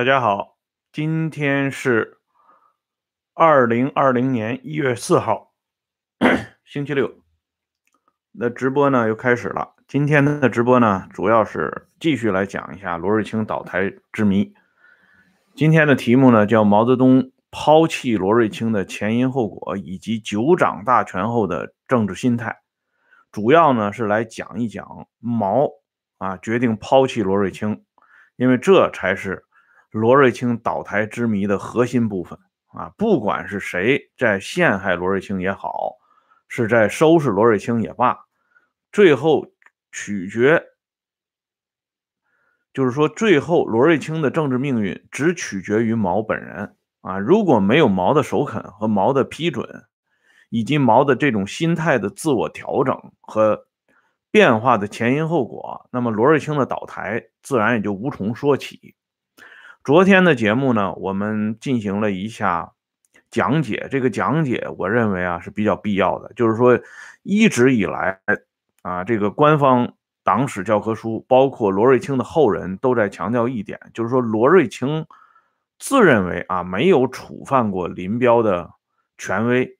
大家好，今天是二零二零年一月四号，星期六。那直播呢又开始了。今天的直播呢，主要是继续来讲一下罗瑞卿倒台之谜。今天的题目呢叫毛泽东抛弃罗瑞卿的前因后果以及九掌大权后的政治心态，主要呢是来讲一讲毛啊决定抛弃罗瑞卿，因为这才是。罗瑞卿倒台之谜的核心部分啊，不管是谁在陷害罗瑞卿也好，是在收拾罗瑞卿也罢，最后取决，就是说，最后罗瑞卿的政治命运只取决于毛本人啊。如果没有毛的首肯和毛的批准，以及毛的这种心态的自我调整和变化的前因后果，那么罗瑞卿的倒台自然也就无从说起。昨天的节目呢，我们进行了一下讲解。这个讲解，我认为啊是比较必要的。就是说，一直以来啊，这个官方党史教科书，包括罗瑞卿的后人都在强调一点，就是说罗瑞卿自认为啊没有触犯过林彪的权威，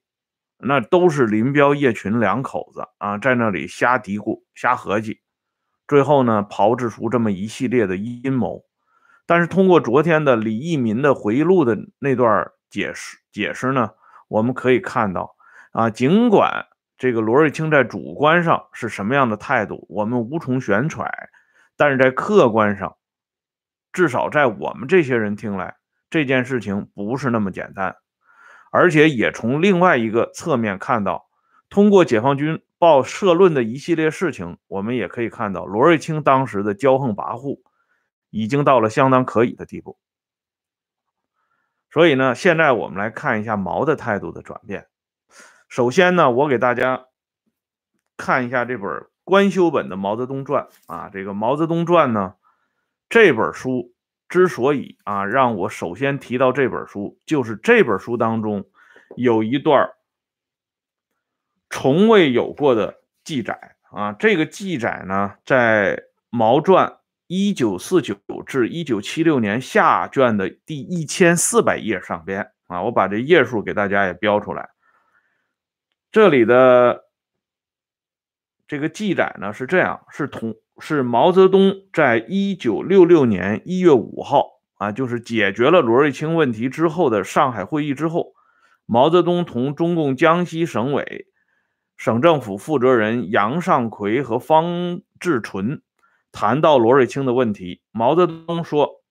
那都是林彪、叶群两口子啊在那里瞎嘀咕、瞎合计，最后呢炮制出这么一系列的阴谋。但是通过昨天的李义民的回忆录的那段解释解释呢，我们可以看到啊，尽管这个罗瑞卿在主观上是什么样的态度，我们无从悬揣，但是在客观上，至少在我们这些人听来，这件事情不是那么简单，而且也从另外一个侧面看到，通过解放军报社论的一系列事情，我们也可以看到罗瑞卿当时的骄横跋扈。已经到了相当可以的地步，所以呢，现在我们来看一下毛的态度的转变。首先呢，我给大家看一下这本官修本的《毛泽东传》啊，这个《毛泽东传》呢，这本书之所以啊让我首先提到这本书，就是这本书当中有一段从未有过的记载啊，这个记载呢，在《毛传》。一九四九至一九七六年下卷的第一千四百页上边啊，我把这页数给大家也标出来。这里的这个记载呢是这样：是同是毛泽东在一九六六年一月五号啊，就是解决了罗瑞卿问题之后的上海会议之后，毛泽东同中共江西省委省政府负责人杨尚奎和方志纯。谈到罗瑞卿的问题，毛泽东说：“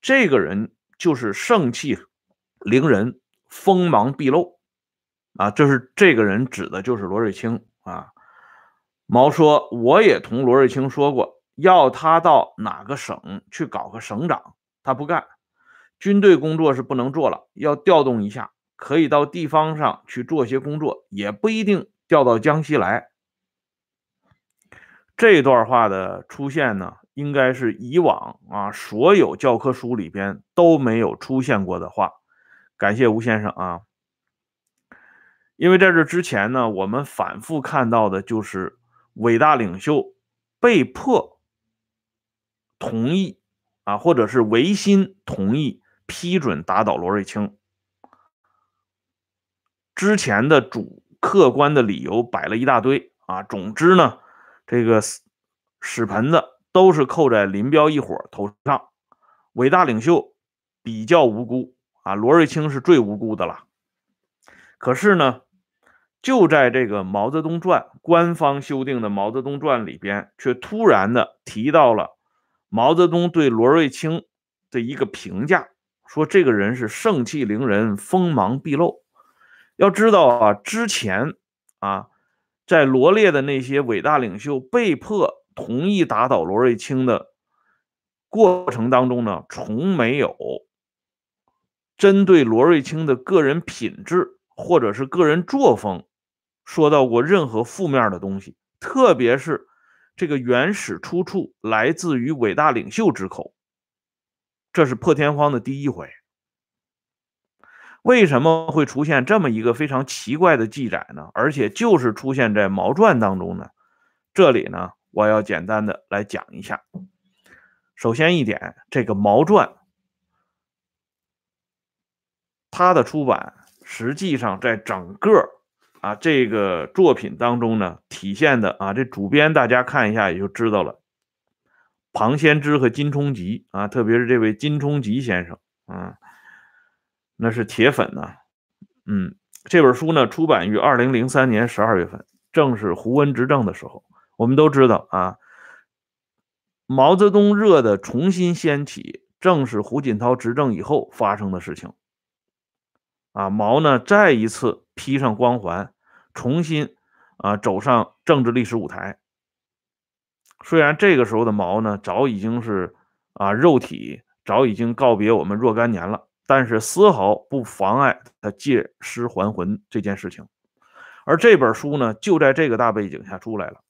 这个人就是盛气凌人、锋芒毕露啊！这是这个人指的就是罗瑞卿啊。”毛说：“我也同罗瑞卿说过，要他到哪个省去搞个省长，他不干。军队工作是不能做了，要调动一下，可以到地方上去做些工作，也不一定调到江西来。”这段话的出现呢，应该是以往啊所有教科书里边都没有出现过的话。感谢吴先生啊，因为在这之前呢，我们反复看到的就是伟大领袖被迫同意啊，或者是违心同意批准打倒罗瑞卿。之前的主客观的理由摆了一大堆啊，总之呢。这个屎盆子都是扣在林彪一伙头上，伟大领袖比较无辜啊，罗瑞卿是最无辜的了。可是呢，就在这个《毛泽东传》官方修订的《毛泽东传》里边，却突然的提到了毛泽东对罗瑞卿的一个评价，说这个人是盛气凌人、锋芒毕露。要知道啊，之前啊。在罗列的那些伟大领袖被迫同意打倒罗瑞卿的过程当中呢，从没有针对罗瑞卿的个人品质或者是个人作风说到过任何负面的东西，特别是这个原始出处来自于伟大领袖之口，这是破天荒的第一回。为什么会出现这么一个非常奇怪的记载呢？而且就是出现在《毛传》当中呢？这里呢，我要简单的来讲一下。首先一点，这个《毛传》他的出版实际上在整个啊这个作品当中呢，体现的啊这主编大家看一下也就知道了。庞先知和金冲吉啊，特别是这位金冲吉先生啊，那是铁粉呢。嗯，这本书呢出版于二零零三年十二月份，正是胡温执政的时候。我们都知道啊，毛泽东热的重新掀起，正是胡锦涛执政以后发生的事情。啊，毛呢再一次披上光环，重新啊走上政治历史舞台。虽然这个时候的毛呢，早已经是啊肉体早已经告别我们若干年了，但是丝毫不妨碍他借尸还魂这件事情。而这本书呢，就在这个大背景下出来了。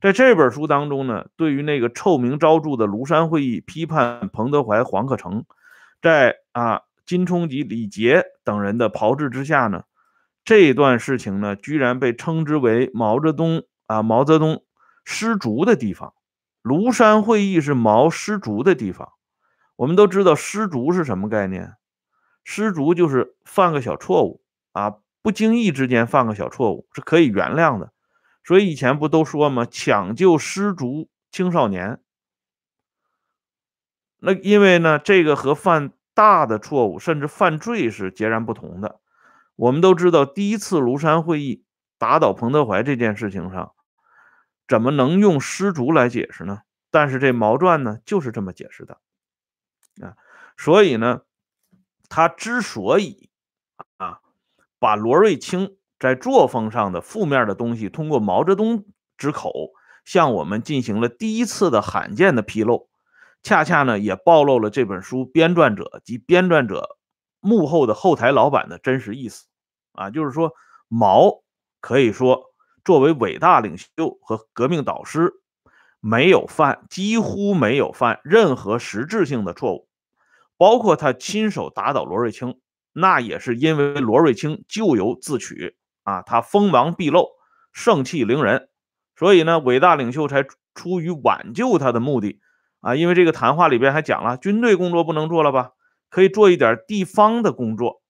在这本书当中呢，对于那个臭名昭著的庐山会议批判彭德怀、黄克诚，在啊金冲吉、李杰等人的炮制之下呢，这段事情呢，居然被称之为毛泽东啊毛泽东。失足的地方，庐山会议是毛失足的地方。我们都知道失足是什么概念？失足就是犯个小错误啊，不经意之间犯个小错误是可以原谅的。所以以前不都说吗？抢救失足青少年。那因为呢，这个和犯大的错误甚至犯罪是截然不同的。我们都知道，第一次庐山会议打倒彭德怀这件事情上。怎么能用失足来解释呢？但是这《毛传》呢，就是这么解释的啊。所以呢，他之所以啊，把罗瑞卿在作风上的负面的东西，通过毛泽东之口向我们进行了第一次的罕见的披露，恰恰呢，也暴露了这本书编撰者及编撰者幕后的后台老板的真实意思啊。就是说，毛可以说。作为伟大领袖和革命导师，没有犯，几乎没有犯任何实质性的错误，包括他亲手打倒罗瑞卿，那也是因为罗瑞卿咎由自取啊，他锋芒毕露，盛气凌人，所以呢，伟大领袖才出于挽救他的目的啊，因为这个谈话里边还讲了，军队工作不能做了吧，可以做一点地方的工作。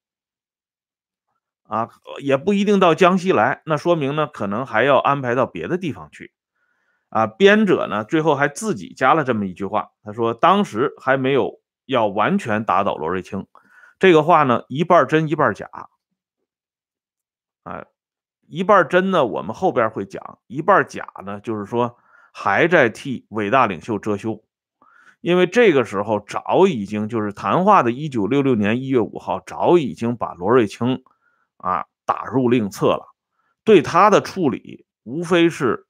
啊，也不一定到江西来，那说明呢，可能还要安排到别的地方去。啊，编者呢，最后还自己加了这么一句话，他说当时还没有要完全打倒罗瑞卿，这个话呢，一半真一半假。啊，一半真呢，我们后边会讲；一半假呢，就是说还在替伟大领袖遮羞，因为这个时候早已经就是谈话的一九六六年一月五号，早已经把罗瑞卿。啊，打入另册了。对他的处理，无非是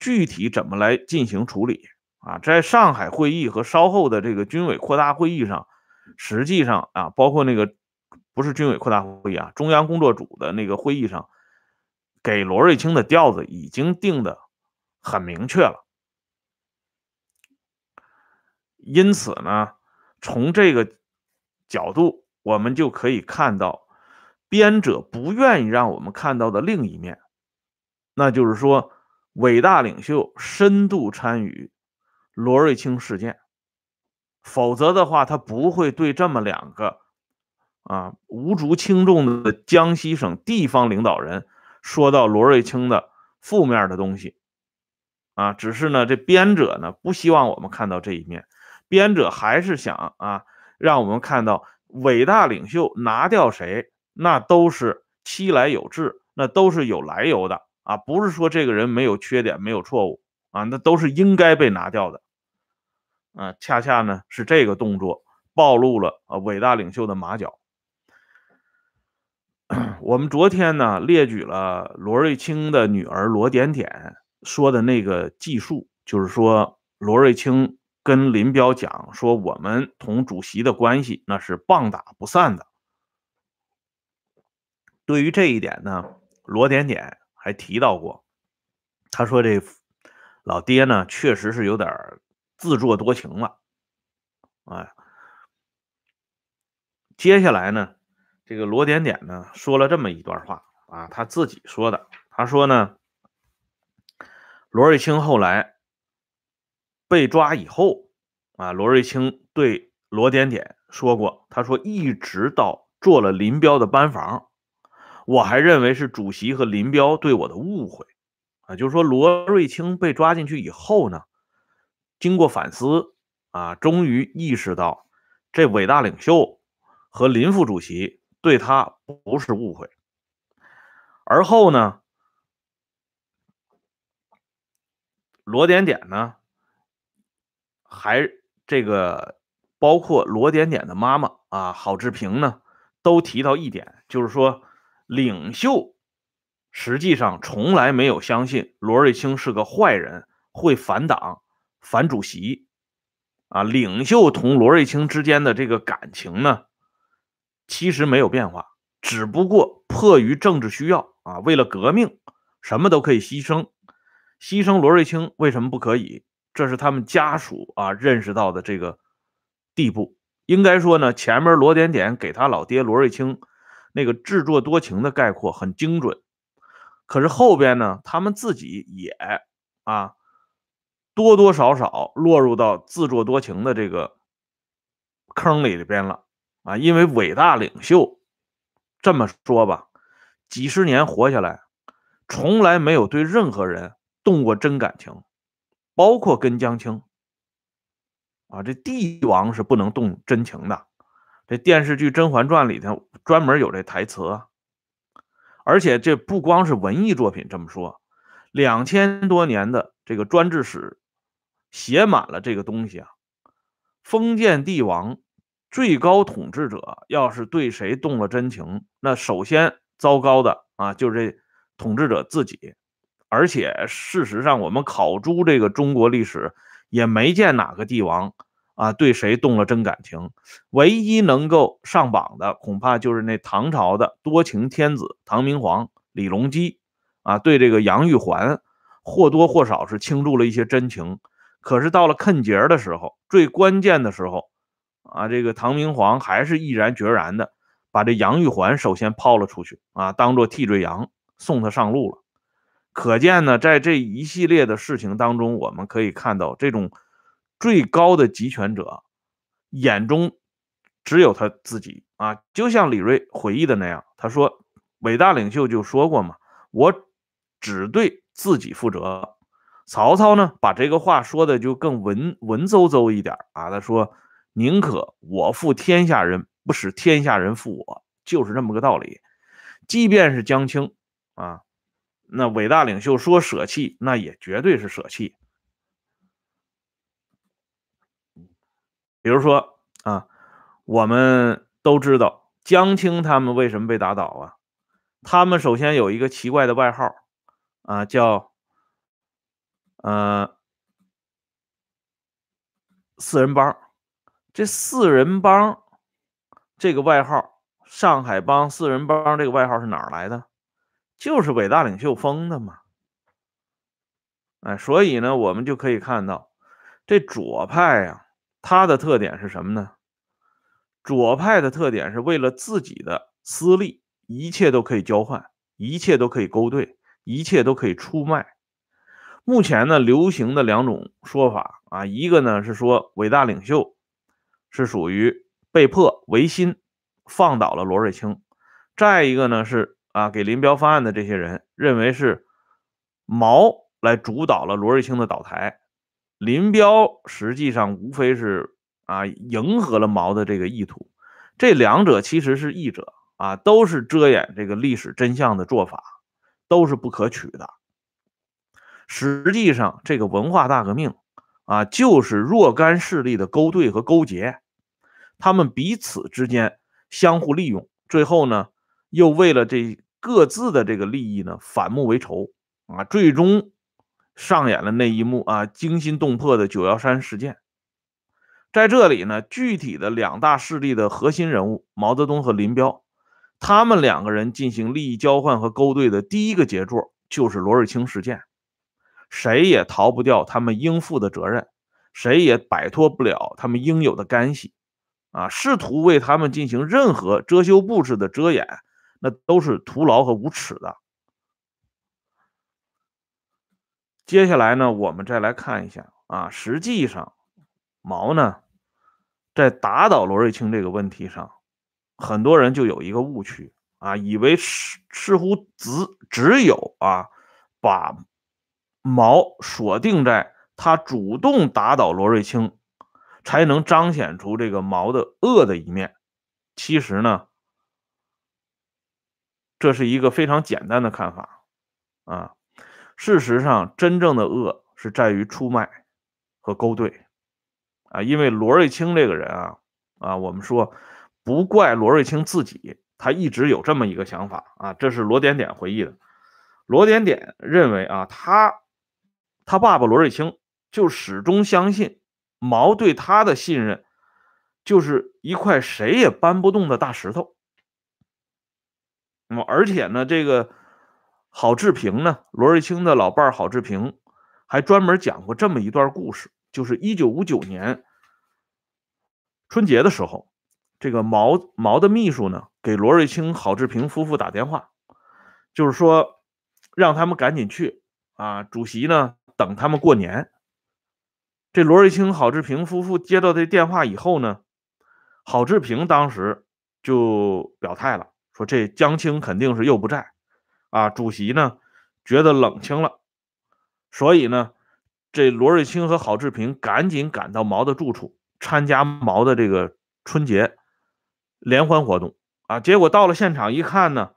具体怎么来进行处理啊。在上海会议和稍后的这个军委扩大会议上，实际上啊，包括那个不是军委扩大会议啊，中央工作组的那个会议上，给罗瑞卿的调子已经定的很明确了。因此呢，从这个角度，我们就可以看到。编者不愿意让我们看到的另一面，那就是说，伟大领袖深度参与罗瑞卿事件，否则的话，他不会对这么两个啊无足轻重的江西省地方领导人说到罗瑞卿的负面的东西啊。只是呢，这编者呢不希望我们看到这一面，编者还是想啊让我们看到伟大领袖拿掉谁。那都是期来有志，那都是有来由的啊，不是说这个人没有缺点、没有错误啊，那都是应该被拿掉的啊。恰恰呢是这个动作暴露了啊伟大领袖的马脚。我们昨天呢列举了罗瑞卿的女儿罗点点说的那个记述，就是说罗瑞卿跟林彪讲说，我们同主席的关系那是棒打不散的。对于这一点呢，罗点点还提到过，他说这老爹呢确实是有点自作多情了，哎，接下来呢，这个罗点点呢说了这么一段话啊，他自己说的，他说呢，罗瑞卿后来被抓以后啊，罗瑞卿对罗点点说过，他说一直到做了林彪的班房，我还认为是主席和林彪对我的误会啊。就是说，罗瑞卿被抓进去以后呢，经过反思啊，终于意识到这伟大领袖和林副主席对他不是误会。而后呢，罗点点呢，还这个包括罗点点的妈妈啊，郝志平呢。都提到一点，就是说，领袖实际上从来没有相信罗瑞卿是个坏人，会反党、反主席。啊，领袖同罗瑞卿之间的这个感情呢，其实没有变化，只不过迫于政治需要啊，为了革命，什么都可以牺牲。牺牲罗瑞卿为什么不可以？这是他们家属啊认识到的这个地步。应该说呢，前面罗点点给他老爹罗瑞卿那个自作多情的概括很精准，可是后边呢，他们自己也啊多多少少落入到自作多情的这个坑里边了啊！因为伟大领袖这么说吧，几十年活下来，从来没有对任何人动过真感情，包括跟江青。啊，这帝王是不能动真情的。这电视剧《甄嬛传》里头专门有这台词，而且这不光是文艺作品这么说，两千多年的这个专制史写满了这个东西啊。封建帝王最高统治者要是对谁动了真情，那首先糟糕的啊就是这统治者自己。而且事实上，我们考诸这个中国历史。也没见哪个帝王啊对谁动了真感情，唯一能够上榜的，恐怕就是那唐朝的多情天子唐明皇李隆基啊，对这个杨玉环或多或少是倾注了一些真情。可是到了坑节的时候，最关键的时候啊，这个唐明皇还是毅然决然的把这杨玉环首先抛了出去啊，当做替罪羊送他上路了。可见呢，在这一系列的事情当中，我们可以看到，这种最高的集权者眼中只有他自己啊。就像李瑞回忆的那样，他说：“伟大领袖就说过嘛，我只对自己负责。”曹操呢，把这个话说的就更文文绉绉一点啊。他说：“宁可我负天下人，不使天下人负我。”就是这么个道理。即便是江青啊。那伟大领袖说舍弃，那也绝对是舍弃。比如说啊，我们都知道江青他们为什么被打倒啊？他们首先有一个奇怪的外号啊，叫呃四人帮。这四人帮这个外号，上海帮四人帮这个外号是哪儿来的？就是伟大领袖封的嘛，哎，所以呢，我们就可以看到，这左派呀，它的特点是什么呢？左派的特点是为了自己的私利，一切都可以交换，一切都可以勾兑，一切都可以出卖。目前呢，流行的两种说法啊，一个呢是说伟大领袖是属于被迫违心放倒了罗瑞卿，再一个呢是。啊，给林彪方案的这些人认为是毛来主导了罗瑞卿的倒台，林彪实际上无非是啊迎合了毛的这个意图，这两者其实是异者啊，都是遮掩这个历史真相的做法，都是不可取的。实际上，这个文化大革命啊，就是若干势力的勾兑和勾结，他们彼此之间相互利用，最后呢，又为了这。各自的这个利益呢，反目为仇啊，最终上演了那一幕啊惊心动魄的九幺三事件。在这里呢，具体的两大势力的核心人物毛泽东和林彪，他们两个人进行利益交换和勾兑的第一个杰作就是罗瑞卿事件，谁也逃不掉他们应负的责任，谁也摆脱不了他们应有的干系啊，试图为他们进行任何遮羞布式的遮掩。那都是徒劳和无耻的。接下来呢，我们再来看一下啊，实际上毛呢，在打倒罗瑞卿这个问题上，很多人就有一个误区啊，以为似似乎只只有啊把毛锁定在他主动打倒罗瑞卿，才能彰显出这个毛的恶的一面。其实呢，这是一个非常简单的看法啊。事实上，真正的恶是在于出卖和勾兑啊。因为罗瑞卿这个人啊啊，我们说不怪罗瑞卿自己，他一直有这么一个想法啊。这是罗点点回忆的。罗点点认为啊，他他爸爸罗瑞卿就始终相信毛对他的信任。就是一块谁也搬不动的大石头。那么，而且呢，这个郝志平呢，罗瑞卿的老伴郝志平还专门讲过这么一段故事，就是一九五九年春节的时候，这个毛毛的秘书呢给罗瑞卿、郝志平夫妇打电话，就是说让他们赶紧去啊，主席呢等他们过年。这罗瑞卿、郝志平夫妇接到这电话以后呢。郝志平当时就表态了，说这江青肯定是又不在，啊，主席呢觉得冷清了，所以呢，这罗瑞卿和郝志平赶紧赶到毛的住处，参加毛的这个春节联欢活动啊。结果到了现场一看呢，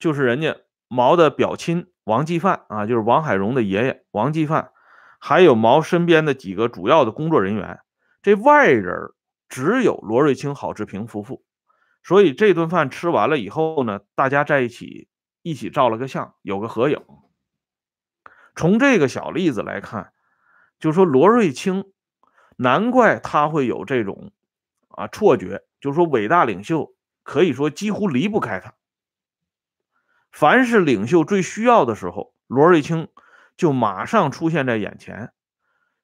就是人家毛的表亲王继范啊，就是王海荣的爷爷王继范，还有毛身边的几个主要的工作人员，这外人。只有罗瑞卿、郝志平夫妇，所以这顿饭吃完了以后呢，大家在一起一起照了个相，有个合影。从这个小例子来看，就说罗瑞卿，难怪他会有这种啊错觉，就说伟大领袖可以说几乎离不开他。凡是领袖最需要的时候，罗瑞卿就马上出现在眼前。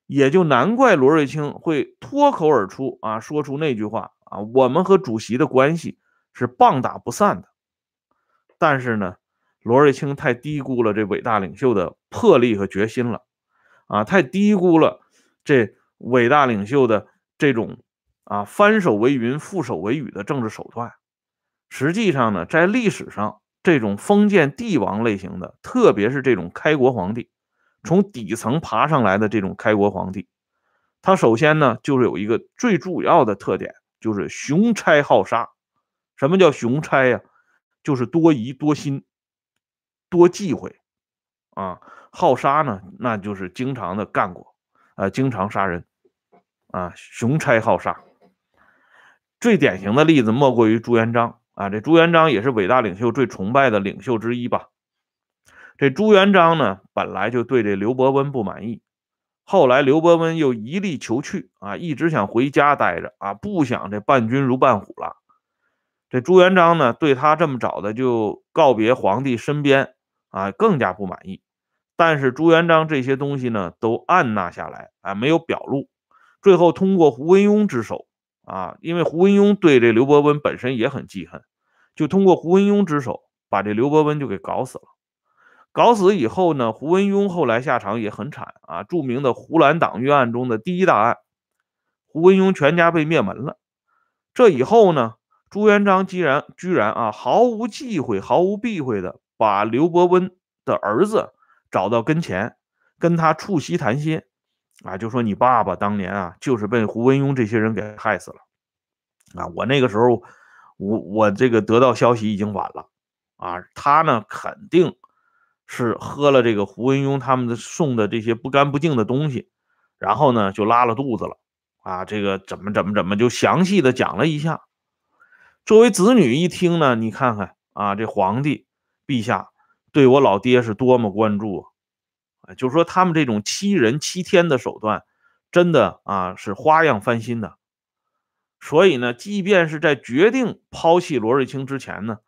也就难怪罗瑞卿会脱口而出啊，说出那句话啊，我们和主席的关系是棒打不散的。但是呢，罗瑞卿太低估了这伟大领袖的魄力和决心了，啊，太低估了这伟大领袖的这种啊翻手为云覆手为雨的政治手段。实际上呢，在历史上，这种封建帝王类型的，特别是这种开国皇帝。从底层爬上来的这种开国皇帝，他首先呢就是有一个最主要的特点，就是雄差好杀。什么叫雄差呀？就是多疑、多心、多忌讳啊。好杀呢，那就是经常的干过啊，经常杀人啊。雄差好杀，最典型的例子莫过于朱元璋啊。这朱元璋也是伟大领袖最崇拜的领袖之一吧。这朱元璋呢，本来就对这刘伯温不满意，后来刘伯温又一力求去啊，一直想回家待着啊，不想这伴君如伴虎了。这朱元璋呢，对他这么早的就告别皇帝身边啊，更加不满意。但是朱元璋这些东西呢，都按捺下来啊，没有表露。最后通过胡惟庸之手啊，因为胡文庸对这刘伯温本身也很记恨，就通过胡文庸之手把这刘伯温就给搞死了。搞死以后呢，胡文庸后来下场也很惨啊！著名的胡兰党狱案中的第一大案，胡文庸全家被灭门了。这以后呢，朱元璋居然居然啊毫无忌讳、毫无避讳的把刘伯温的儿子找到跟前，跟他促膝谈心啊，就说你爸爸当年啊就是被胡文庸这些人给害死了啊！我那个时候，我我这个得到消息已经晚了啊，他呢肯定。是喝了这个胡文庸他们的送的这些不干不净的东西，然后呢就拉了肚子了啊！这个怎么怎么怎么就详细的讲了一下。作为子女一听呢，你看看啊，这皇帝陛下对我老爹是多么关注啊！就是说他们这种欺人欺天的手段，真的啊是花样翻新的。所以呢，即便是在决定抛弃罗瑞卿之前呢，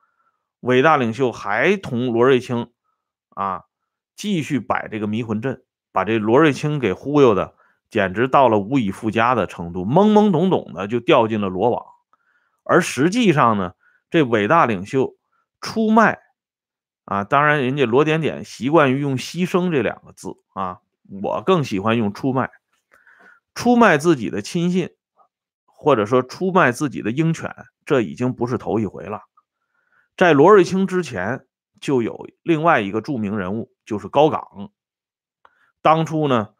伟大领袖还同罗瑞卿。啊，继续摆这个迷魂阵，把这罗瑞卿给忽悠的，简直到了无以复加的程度，懵懵懂懂的就掉进了罗网。而实际上呢，这伟大领袖出卖啊，当然人家罗点点习惯于用牺牲这两个字啊，我更喜欢用出卖，出卖自己的亲信，或者说出卖自己的鹰犬，这已经不是头一回了。在罗瑞卿之前，就有另外一个著名人物，就是高岗。当初呢，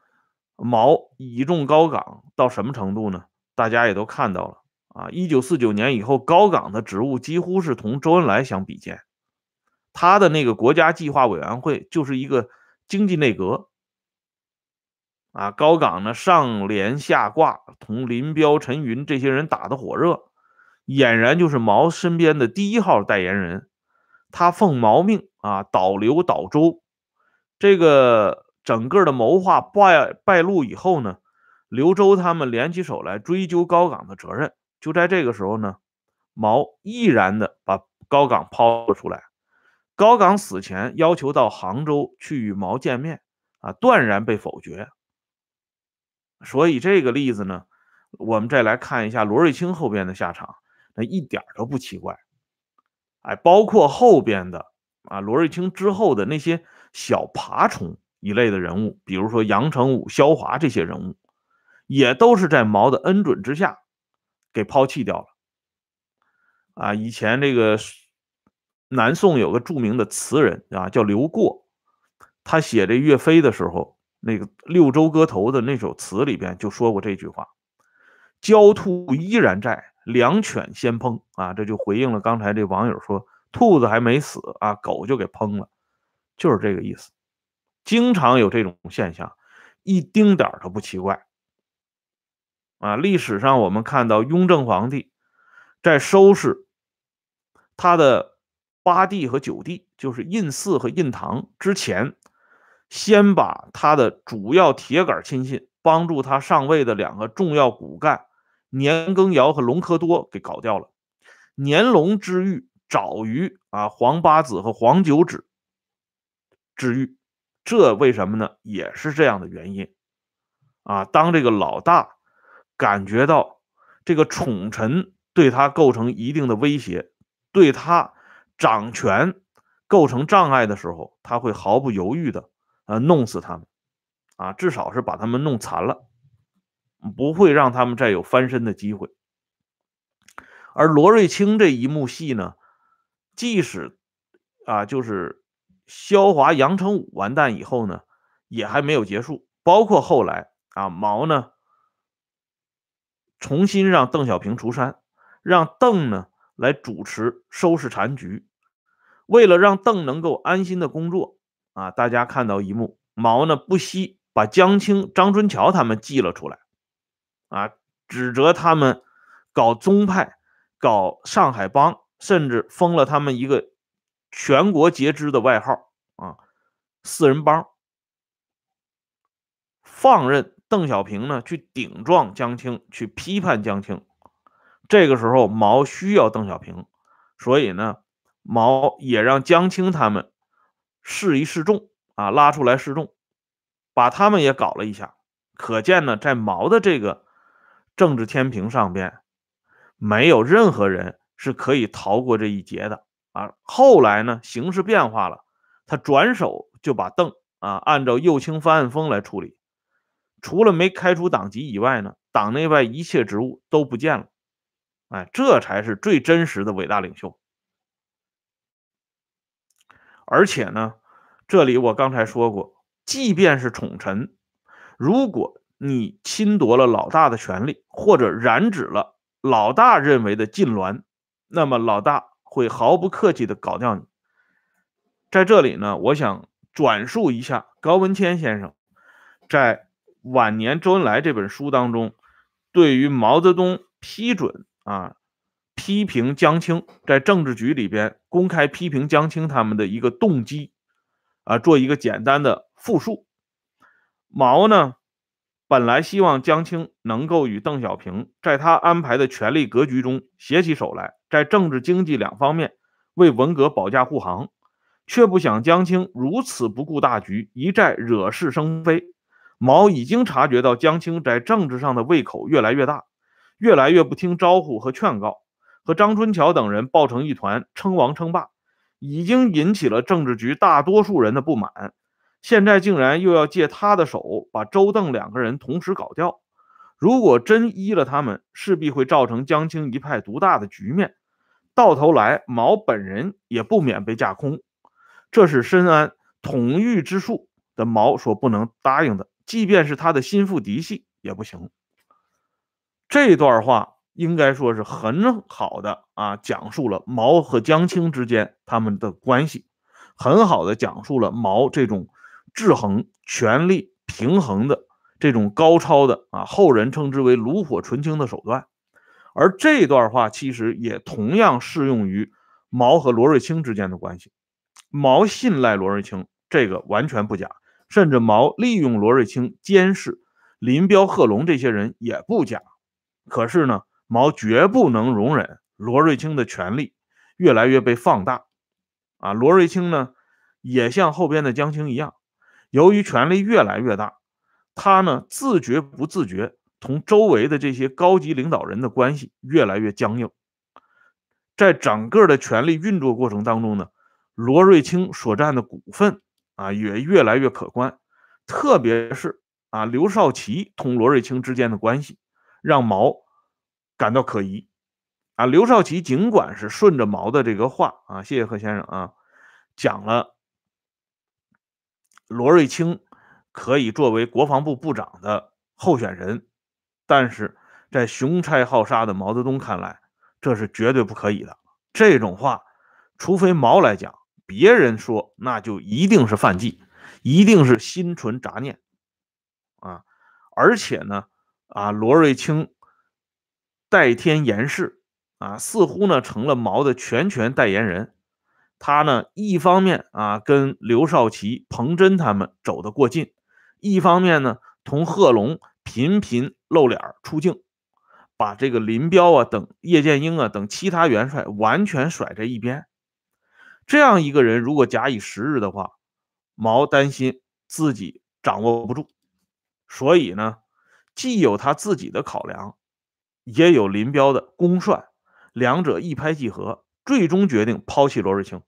毛倚重高岗到什么程度呢？大家也都看到了啊。一九四九年以后，高岗的职务几乎是同周恩来相比肩，他的那个国家计划委员会就是一个经济内阁。啊，高岗呢上连下挂，同林彪、陈云这些人打得火热，俨然就是毛身边的第一号代言人。他奉毛命啊，导刘导周。这个整个的谋划败败露以后呢，刘周他们联起手来追究高岗的责任。就在这个时候呢，毛毅然的把高岗抛了出来。高岗死前要求到杭州去与毛见面，啊，断然被否决。所以这个例子呢，我们再来看一下罗瑞卿后边的下场，那一点都不奇怪。哎，包括后边的啊，罗瑞卿之后的那些小爬虫一类的人物，比如说杨成武、萧华这些人物，也都是在毛的恩准之下给抛弃掉了。啊，以前这个南宋有个著名的词人啊，叫刘过，他写这岳飞的时候。那个《六州歌头》的那首词里边就说过这句话：“焦兔依然在，良犬先烹。”啊，这就回应了刚才这网友说兔子还没死啊，狗就给烹了，就是这个意思。经常有这种现象，一丁点都不奇怪。啊，历史上我们看到雍正皇帝在收拾他的八弟和九弟，就是胤祀和胤堂之前。先把他的主要铁杆亲信，帮助他上位的两个重要骨干年羹尧和隆科多给搞掉了。年隆之玉早于啊黄八子和黄九子之狱，这为什么呢？也是这样的原因啊。当这个老大感觉到这个宠臣对他构成一定的威胁，对他掌权构成障碍的时候，他会毫不犹豫的。呃，弄死他们，啊，至少是把他们弄残了，不会让他们再有翻身的机会。而罗瑞卿这一幕戏呢，即使啊，就是萧华、杨成武完蛋以后呢，也还没有结束。包括后来啊，毛呢重新让邓小平出山，让邓呢来主持收拾残局，为了让邓能够安心的工作。啊！大家看到一幕，毛呢不惜把江青、张春桥他们记了出来，啊，指责他们搞宗派、搞上海帮，甚至封了他们一个全国皆知的外号啊“四人帮”，放任邓小平呢去顶撞江青，去批判江青。这个时候，毛需要邓小平，所以呢，毛也让江青他们。示一示众啊，拉出来示众，把他们也搞了一下。可见呢，在毛的这个政治天平上边，没有任何人是可以逃过这一劫的啊。后来呢，形势变化了，他转手就把邓啊按照右倾翻案风来处理，除了没开除党籍以外呢，党内外一切职务都不见了。哎，这才是最真实的伟大领袖。而且呢，这里我刚才说过，即便是宠臣，如果你侵夺了老大的权利，或者染指了老大认为的禁脔，那么老大会毫不客气的搞掉你。在这里呢，我想转述一下高文谦先生在晚年周恩来这本书当中，对于毛泽东批准啊。批评江青在政治局里边公开批评江青他们的一个动机，啊，做一个简单的复述。毛呢，本来希望江青能够与邓小平在他安排的权力格局中携起手来，在政治经济两方面为文革保驾护航，却不想江青如此不顾大局，一再惹是生非。毛已经察觉到江青在政治上的胃口越来越大，越来越不听招呼和劝告。和张春桥等人抱成一团，称王称霸，已经引起了政治局大多数人的不满。现在竟然又要借他的手把周邓两个人同时搞掉。如果真依了他们，势必会造成江青一派独大的局面，到头来毛本人也不免被架空。这是深谙统御之术的毛所不能答应的，即便是他的心腹嫡系也不行。这段话应该说是很好的啊，讲述了毛和江青之间他们的关系，很好的讲述了毛这种制衡权力平衡的。这种高超的啊，后人称之为炉火纯青的手段，而这段话其实也同样适用于毛和罗瑞卿之间的关系。毛信赖罗瑞卿，这个完全不假，甚至毛利用罗瑞卿监视林彪、贺龙这些人也不假。可是呢，毛绝不能容忍罗瑞卿的权力越来越被放大。啊，罗瑞卿呢，也像后边的江青一样，由于权力越来越大。他呢，自觉不自觉，同周围的这些高级领导人的关系越来越僵硬。在整个的权力运作过程当中呢，罗瑞卿所占的股份啊也越来越可观。特别是啊，刘少奇同罗瑞卿之间的关系，让毛感到可疑。啊，刘少奇尽管是顺着毛的这个话啊，谢谢贺先生啊，讲了罗瑞卿。可以作为国防部部长的候选人，但是在雄差好杀的毛泽东看来，这是绝对不可以的。这种话，除非毛来讲，别人说那就一定是犯忌，一定是心存杂念啊！而且呢，啊，罗瑞卿代天言事啊，似乎呢成了毛的全权代言人。他呢，一方面啊跟刘少奇、彭真他们走得过近。一方面呢，同贺龙频频露脸出镜，把这个林彪啊等叶剑英啊等其他元帅完全甩在一边。这样一个人，如果假以时日的话，毛担心自己掌握不住，所以呢，既有他自己的考量，也有林彪的公算，两者一拍即合，最终决定抛弃罗瑞卿。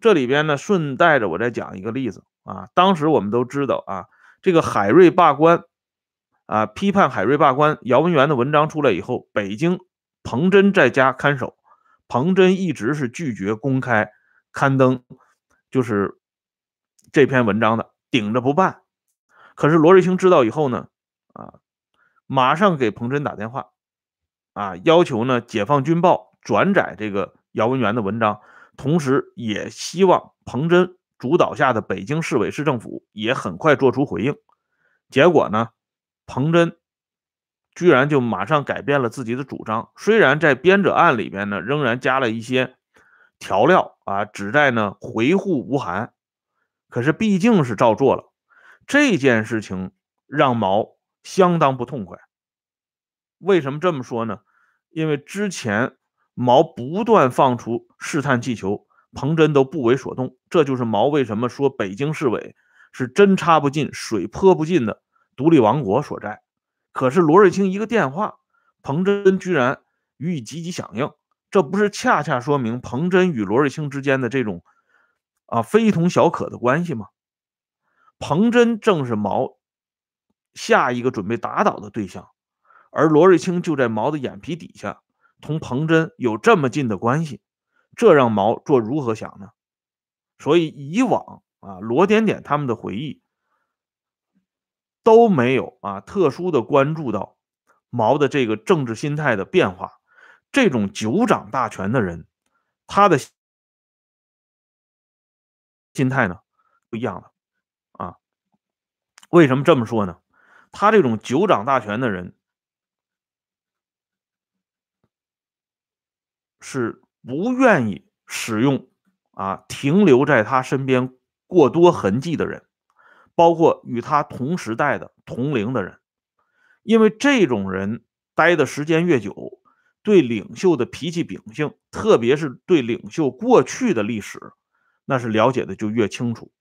这里边呢，顺带着我再讲一个例子。啊，当时我们都知道啊，这个海瑞罢官，啊，批判海瑞罢官，姚文元的文章出来以后，北京彭真在家看守，彭真一直是拒绝公开刊登，就是这篇文章的，顶着不办。可是罗瑞卿知道以后呢，啊，马上给彭真打电话，啊，要求呢解放军报转载这个姚文元的文章，同时也希望彭真。主导下的北京市委市政府也很快做出回应，结果呢，彭真居然就马上改变了自己的主张。虽然在编者案里边呢，仍然加了一些调料啊，旨在呢回护吴晗，可是毕竟是照做了。这件事情让毛相当不痛快。为什么这么说呢？因为之前毛不断放出试探气球。彭真都不为所动，这就是毛为什么说北京市委是针插不进、水泼不进的独立王国所在。可是罗瑞卿一个电话，彭真居然予以积极响应，这不是恰恰说明彭真与罗瑞卿之间的这种啊非同小可的关系吗？彭真正是毛下一个准备打倒的对象，而罗瑞卿就在毛的眼皮底下，同彭真有这么近的关系。这让毛做如何想呢？所以以往啊，罗点点他们的回忆都没有啊特殊的关注到毛的这个政治心态的变化。这种久掌大权的人，他的心态呢不一样了啊。为什么这么说呢？他这种久掌大权的人是。不愿意使用啊，停留在他身边过多痕迹的人，包括与他同时代的同龄的人，因为这种人待的时间越久，对领袖的脾气秉性，特别是对领袖过去的历史，那是了解的就越清楚，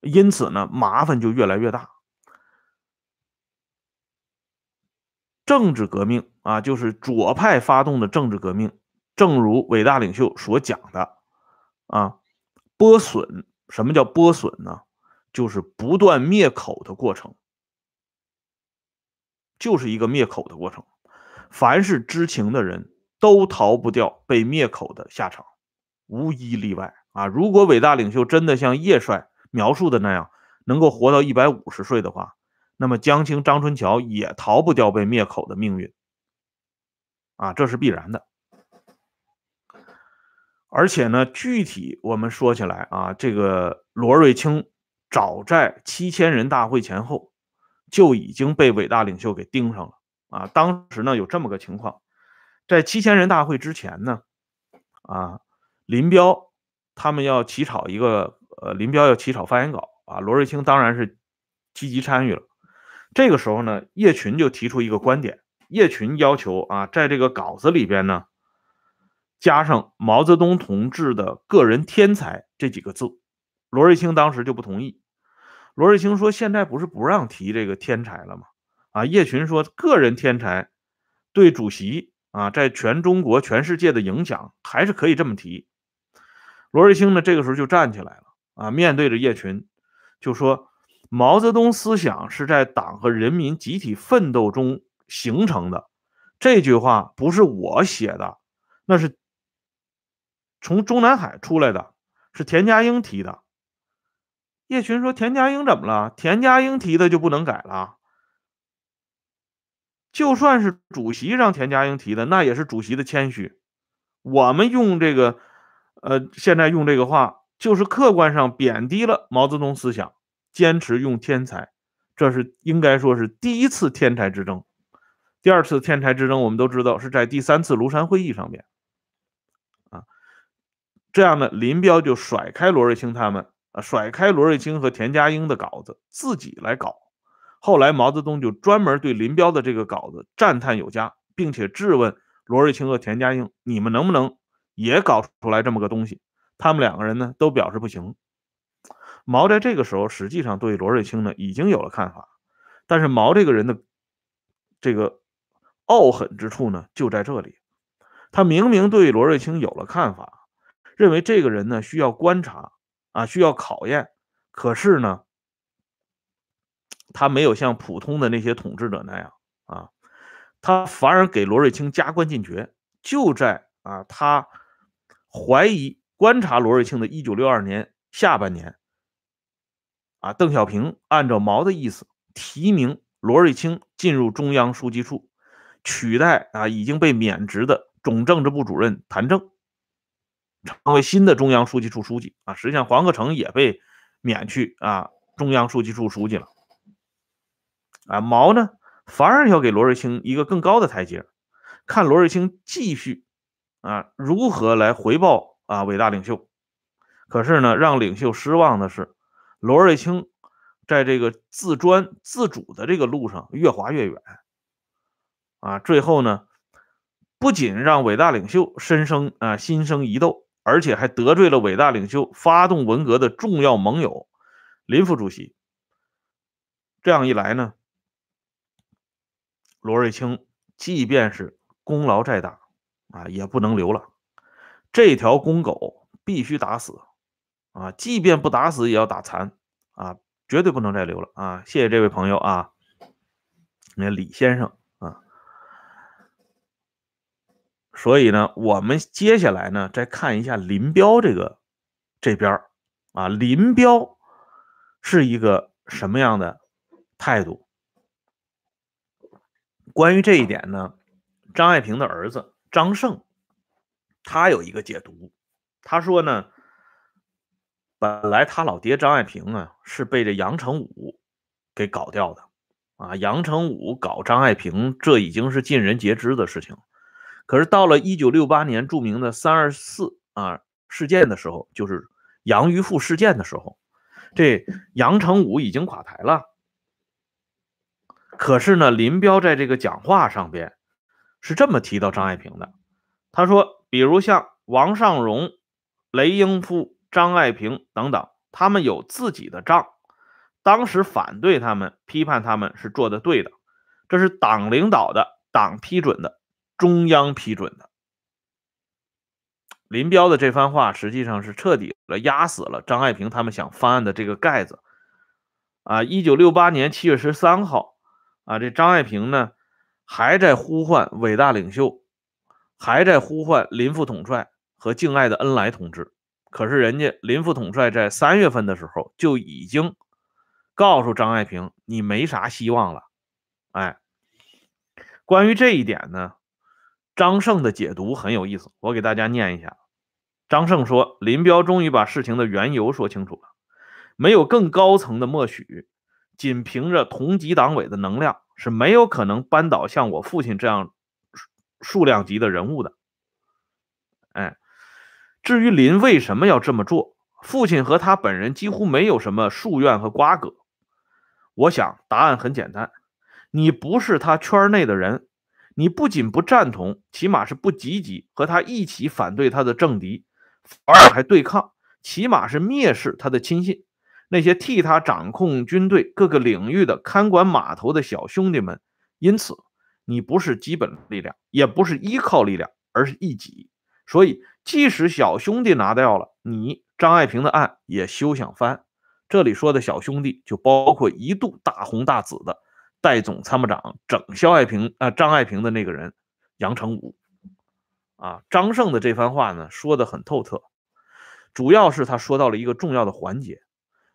因此呢，麻烦就越来越大。政治革命啊，就是左派发动的政治革命。正如伟大领袖所讲的，啊，剥笋，什么叫剥笋呢？就是不断灭口的过程。就是一个灭口的过程。凡是知情的人都逃不掉被灭口的下场，无一例外啊！如果伟大领袖真的像叶帅描述的那样，能够活到一百五十岁的话，那么江青、张春桥也逃不掉被灭口的命运啊，这是必然的。而且呢，具体我们说起来啊，这个罗瑞卿早在七千人大会前后就已经被伟大领袖给盯上了啊。当时呢，有这么个情况，在七千人大会之前呢，啊，林彪他们要起草一个呃，林彪要起草发言稿啊，罗瑞卿当然是积极参与了。这个时候呢，叶群就提出一个观点，叶群要求啊，在这个稿子里边呢。加上毛泽东同志的个人天才这几个字，罗瑞卿当时就不同意。罗瑞卿说：“现在不是不让提这个天才了吗？”啊，叶群说：“个人天才对主席啊，在全中国、全世界的影响还是可以这么提。”罗瑞卿呢，这个时候就站起来了啊，面对着叶群就说：“毛泽东思想是在党和人民集体奋斗中形成的。”这句话不是我写的，那是。从中南海出来的是田家英提的。叶群说：“田家英怎么了？田家英提的就不能改了？就算是主席让田家英提的，那也是主席的谦虚。我们用这个，呃，现在用这个话，就是客观上贬低了毛泽东思想，坚持用天才，这是应该说是第一次天才之争。第二次天才之争，我们都知道是在第三次庐山会议上面。”啊这样呢，林彪就甩开罗瑞卿他们啊，甩开罗瑞卿和田家英的稿子，自己来搞。后来毛泽东就专门对林彪的这个稿子赞叹有加，并且质问罗瑞卿和田家英：“你们能不能也搞出来这么个东西？”他们两个人呢都表示不行。毛在这个时候实际上对罗瑞卿呢已经有了看法，但是毛这个人的这个傲狠之处呢就在这里，他明明对罗瑞卿有了看法。认为这个人呢需要观察啊，需要考验，可是呢，他没有像普通的那些统治者那样啊，他反而给罗瑞卿加官进爵。就在啊，他怀疑观察罗瑞卿的1962年下半年，啊，邓小平按照毛的意思提名罗瑞卿进入中央书记处，取代啊已经被免职的总政治部主任谭政。成为新的中央书记处书记啊，实际上黄克诚也被免去啊中央书记处书记了。啊，毛呢反而要给罗瑞卿一个更高的台阶，看罗瑞卿继续啊如何来回报啊伟大领袖。可是呢，让领袖失望的是，罗瑞卿在这个自专自主的这个路上越滑越远。啊，最后呢，不仅让伟大领袖深生啊心生疑窦。而且还得罪了伟大领袖发动文革的重要盟友林副主席。这样一来呢，罗瑞卿即便是功劳再大啊，也不能留了。这条公狗必须打死啊！即便不打死，也要打残啊！绝对不能再留了啊！谢谢这位朋友啊，那李先生啊。所以呢，我们接下来呢，再看一下林彪这个这边啊，林彪是一个什么样的态度？关于这一点呢，张爱萍的儿子张胜，他有一个解读，他说呢，本来他老爹张爱萍啊，是被这杨成武给搞掉的啊，杨成武搞张爱萍，这已经是尽人皆知的事情。可是到了一九六八年著名的三二四啊事件的时候，就是杨玉富事件的时候，这杨成武已经垮台了。可是呢，林彪在这个讲话上边是这么提到张爱萍的，他说，比如像王尚荣、雷英夫、张爱萍等等，他们有自己的账，当时反对他们、批判他们是做的对的，这是党领导的、党批准的。中央批准的，林彪的这番话实际上是彻底的压死了张爱萍他们想翻案的这个盖子。啊，一九六八年七月十三号，啊，这张爱萍呢还在呼唤伟大领袖，还在呼唤林副统帅和敬爱的恩来同志。可是人家林副统帅在三月份的时候就已经告诉张爱萍，你没啥希望了。哎，关于这一点呢，张胜的解读很有意思，我给大家念一下。张胜说，林彪终于把事情的缘由说清楚了，没有更高层的默许，仅凭着同级党委的能量是没有可能扳倒像我父亲这样数量级的人物的。哎。至于林为什么要这么做，父亲和他本人几乎没有什么夙愿和瓜葛。我想答案很简单：你不是他圈内的人，你不仅不赞同，起码是不积极和他一起反对他的政敌，反而还对抗，起码是蔑视他的亲信。那些替他掌控军队各个领域的看管码头的小兄弟们。因此，你不是基本力量，也不是依靠力量，而是一己。所以。即使小兄弟拿掉了，你张爱萍的案也休想翻。这里说的小兄弟，就包括一度大红大紫的代总参谋长整肖爱萍啊，张爱萍的那个人杨成武啊。张胜的这番话呢，说的很透彻，主要是他说到了一个重要的环节：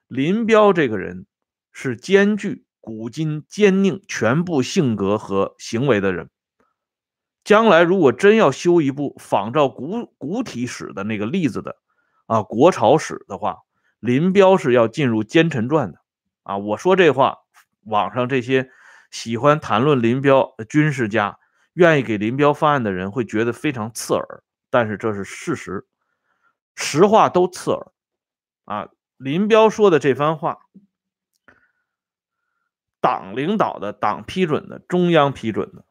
林彪这个人是兼具古今奸佞全部性格和行为的人。将来如果真要修一部仿照古古体史的那个例子的啊国朝史的话，林彪是要进入奸臣传的啊！我说这话，网上这些喜欢谈论林彪的军事家，愿意给林彪翻案的人会觉得非常刺耳，但是这是事实，实话都刺耳啊！林彪说的这番话，党领导的、党批准的、中央批准的。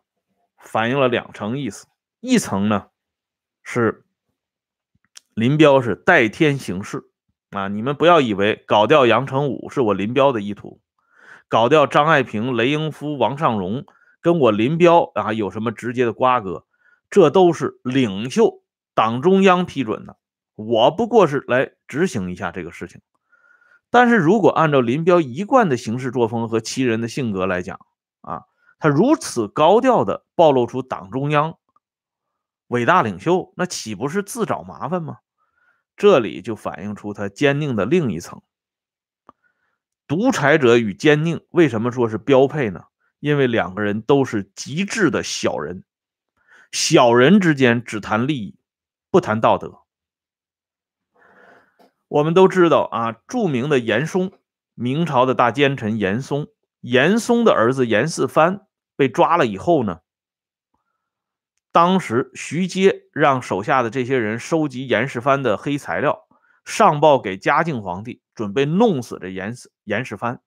反映了两层意思，一层呢是林彪是代天行事啊，你们不要以为搞掉杨成武是我林彪的意图，搞掉张爱萍、雷英夫、王尚荣跟我林彪啊有什么直接的瓜葛？这都是领袖党中央批准的，我不过是来执行一下这个事情。但是如果按照林彪一贯的行事作风和其人的性格来讲啊。他如此高调的暴露出党中央伟大领袖，那岂不是自找麻烦吗？这里就反映出他坚定的另一层。独裁者与奸佞为什么说是标配呢？因为两个人都是极致的小人，小人之间只谈利益，不谈道德。我们都知道啊，著名的严嵩，明朝的大奸臣严嵩，严嵩的儿子严世蕃。被抓了以后呢，当时徐阶让手下的这些人收集严世蕃的黑材料，上报给嘉靖皇帝，准备弄死这严世严世蕃。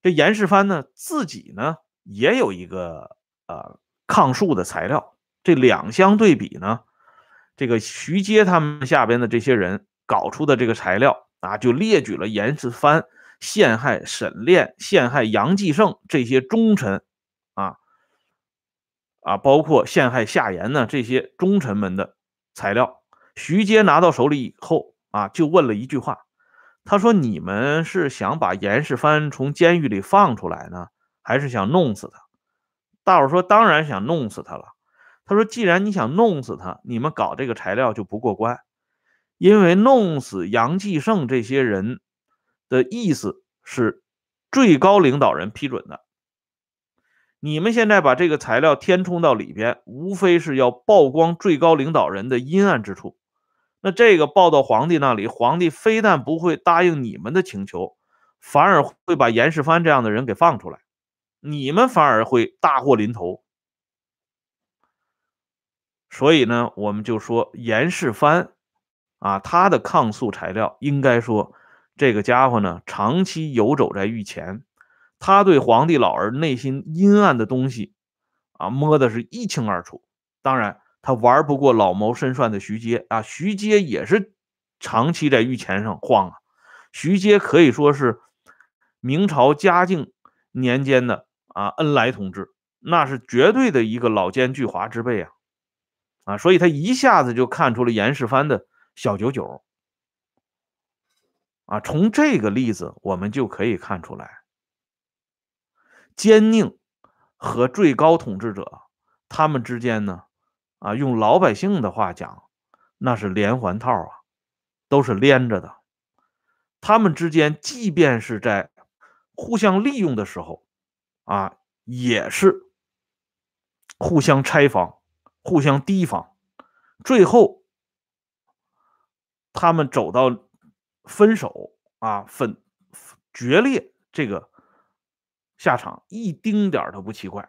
这严世蕃呢，自己呢也有一个呃抗术的材料。这两相对比呢，这个徐阶他们下边的这些人搞出的这个材料啊，就列举了严世蕃。陷害沈炼、陷害杨继盛这些忠臣，啊啊，包括陷害夏言呢这些忠臣们的材料，徐阶拿到手里以后啊，就问了一句话，他说：“你们是想把严世蕃从监狱里放出来呢，还是想弄死他？”大伙说：“当然想弄死他了。”他说：“既然你想弄死他，你们搞这个材料就不过关，因为弄死杨继盛这些人。”的意思是最高领导人批准的。你们现在把这个材料填充到里边，无非是要曝光最高领导人的阴暗之处。那这个报到皇帝那里，皇帝非但不会答应你们的请求，反而会把严世蕃这样的人给放出来，你们反而会大祸临头。所以呢，我们就说严世蕃啊，他的抗诉材料应该说。这个家伙呢，长期游走在御前，他对皇帝老儿内心阴暗的东西啊，摸的是一清二楚。当然，他玩不过老谋深算的徐阶啊，徐阶也是长期在御前上晃啊。徐阶可以说是明朝嘉靖年间的啊恩来同志，那是绝对的一个老奸巨猾之辈啊啊，所以他一下子就看出了严世蕃的小九九。啊，从这个例子我们就可以看出来，奸佞和最高统治者，他们之间呢，啊，用老百姓的话讲，那是连环套啊，都是连着的。他们之间，即便是在互相利用的时候，啊，也是互相拆防、互相提防，最后他们走到分手啊、分决裂这个下场，一丁点儿都不奇怪。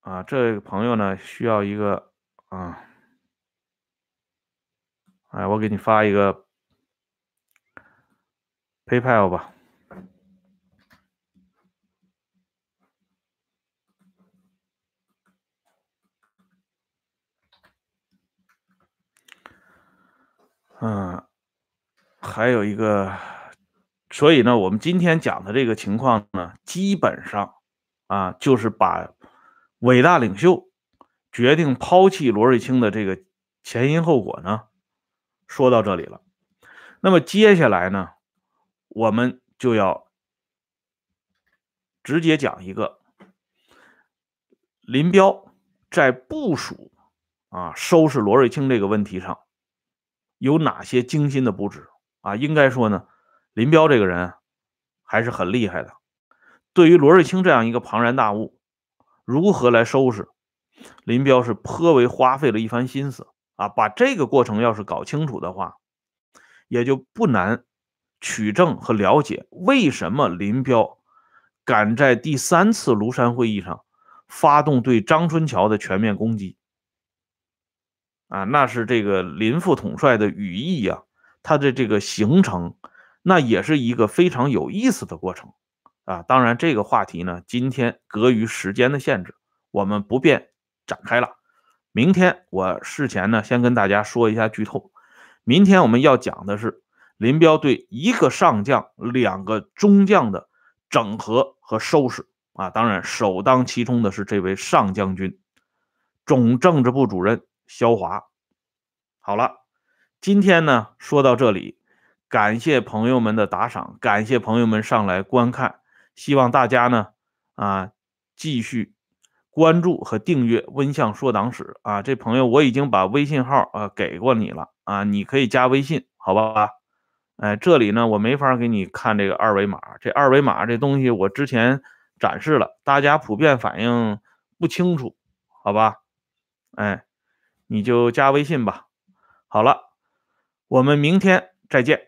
啊，这个朋友呢，需要一个啊。哎，我给你发一个 PayPal 吧。嗯，还有一个，所以呢，我们今天讲的这个情况呢，基本上啊，就是把伟大领袖决定抛弃罗瑞卿的这个前因后果呢。说到这里了，那么接下来呢，我们就要直接讲一个林彪在部署啊收拾罗瑞卿这个问题上有哪些精心的布置啊？应该说呢，林彪这个人还是很厉害的。对于罗瑞卿这样一个庞然大物，如何来收拾，林彪是颇为花费了一番心思。啊，把这个过程要是搞清楚的话，也就不难取证和了解为什么林彪敢在第三次庐山会议上发动对张春桥的全面攻击。啊，那是这个林副统帅的羽翼呀，他的这个形成，那也是一个非常有意思的过程啊。当然，这个话题呢，今天隔于时间的限制，我们不便展开了。明天我事前呢，先跟大家说一下剧透。明天我们要讲的是林彪对一个上将、两个中将的整合和收拾啊。当然，首当其冲的是这位上将军，总政治部主任肖华。好了，今天呢说到这里，感谢朋友们的打赏，感谢朋友们上来观看，希望大家呢啊继续。关注和订阅“温相说党史”啊，这朋友我已经把微信号啊给过你了啊，你可以加微信，好吧？哎，这里呢我没法给你看这个二维码，这二维码这东西我之前展示了，大家普遍反映不清楚，好吧？哎，你就加微信吧。好了，我们明天再见。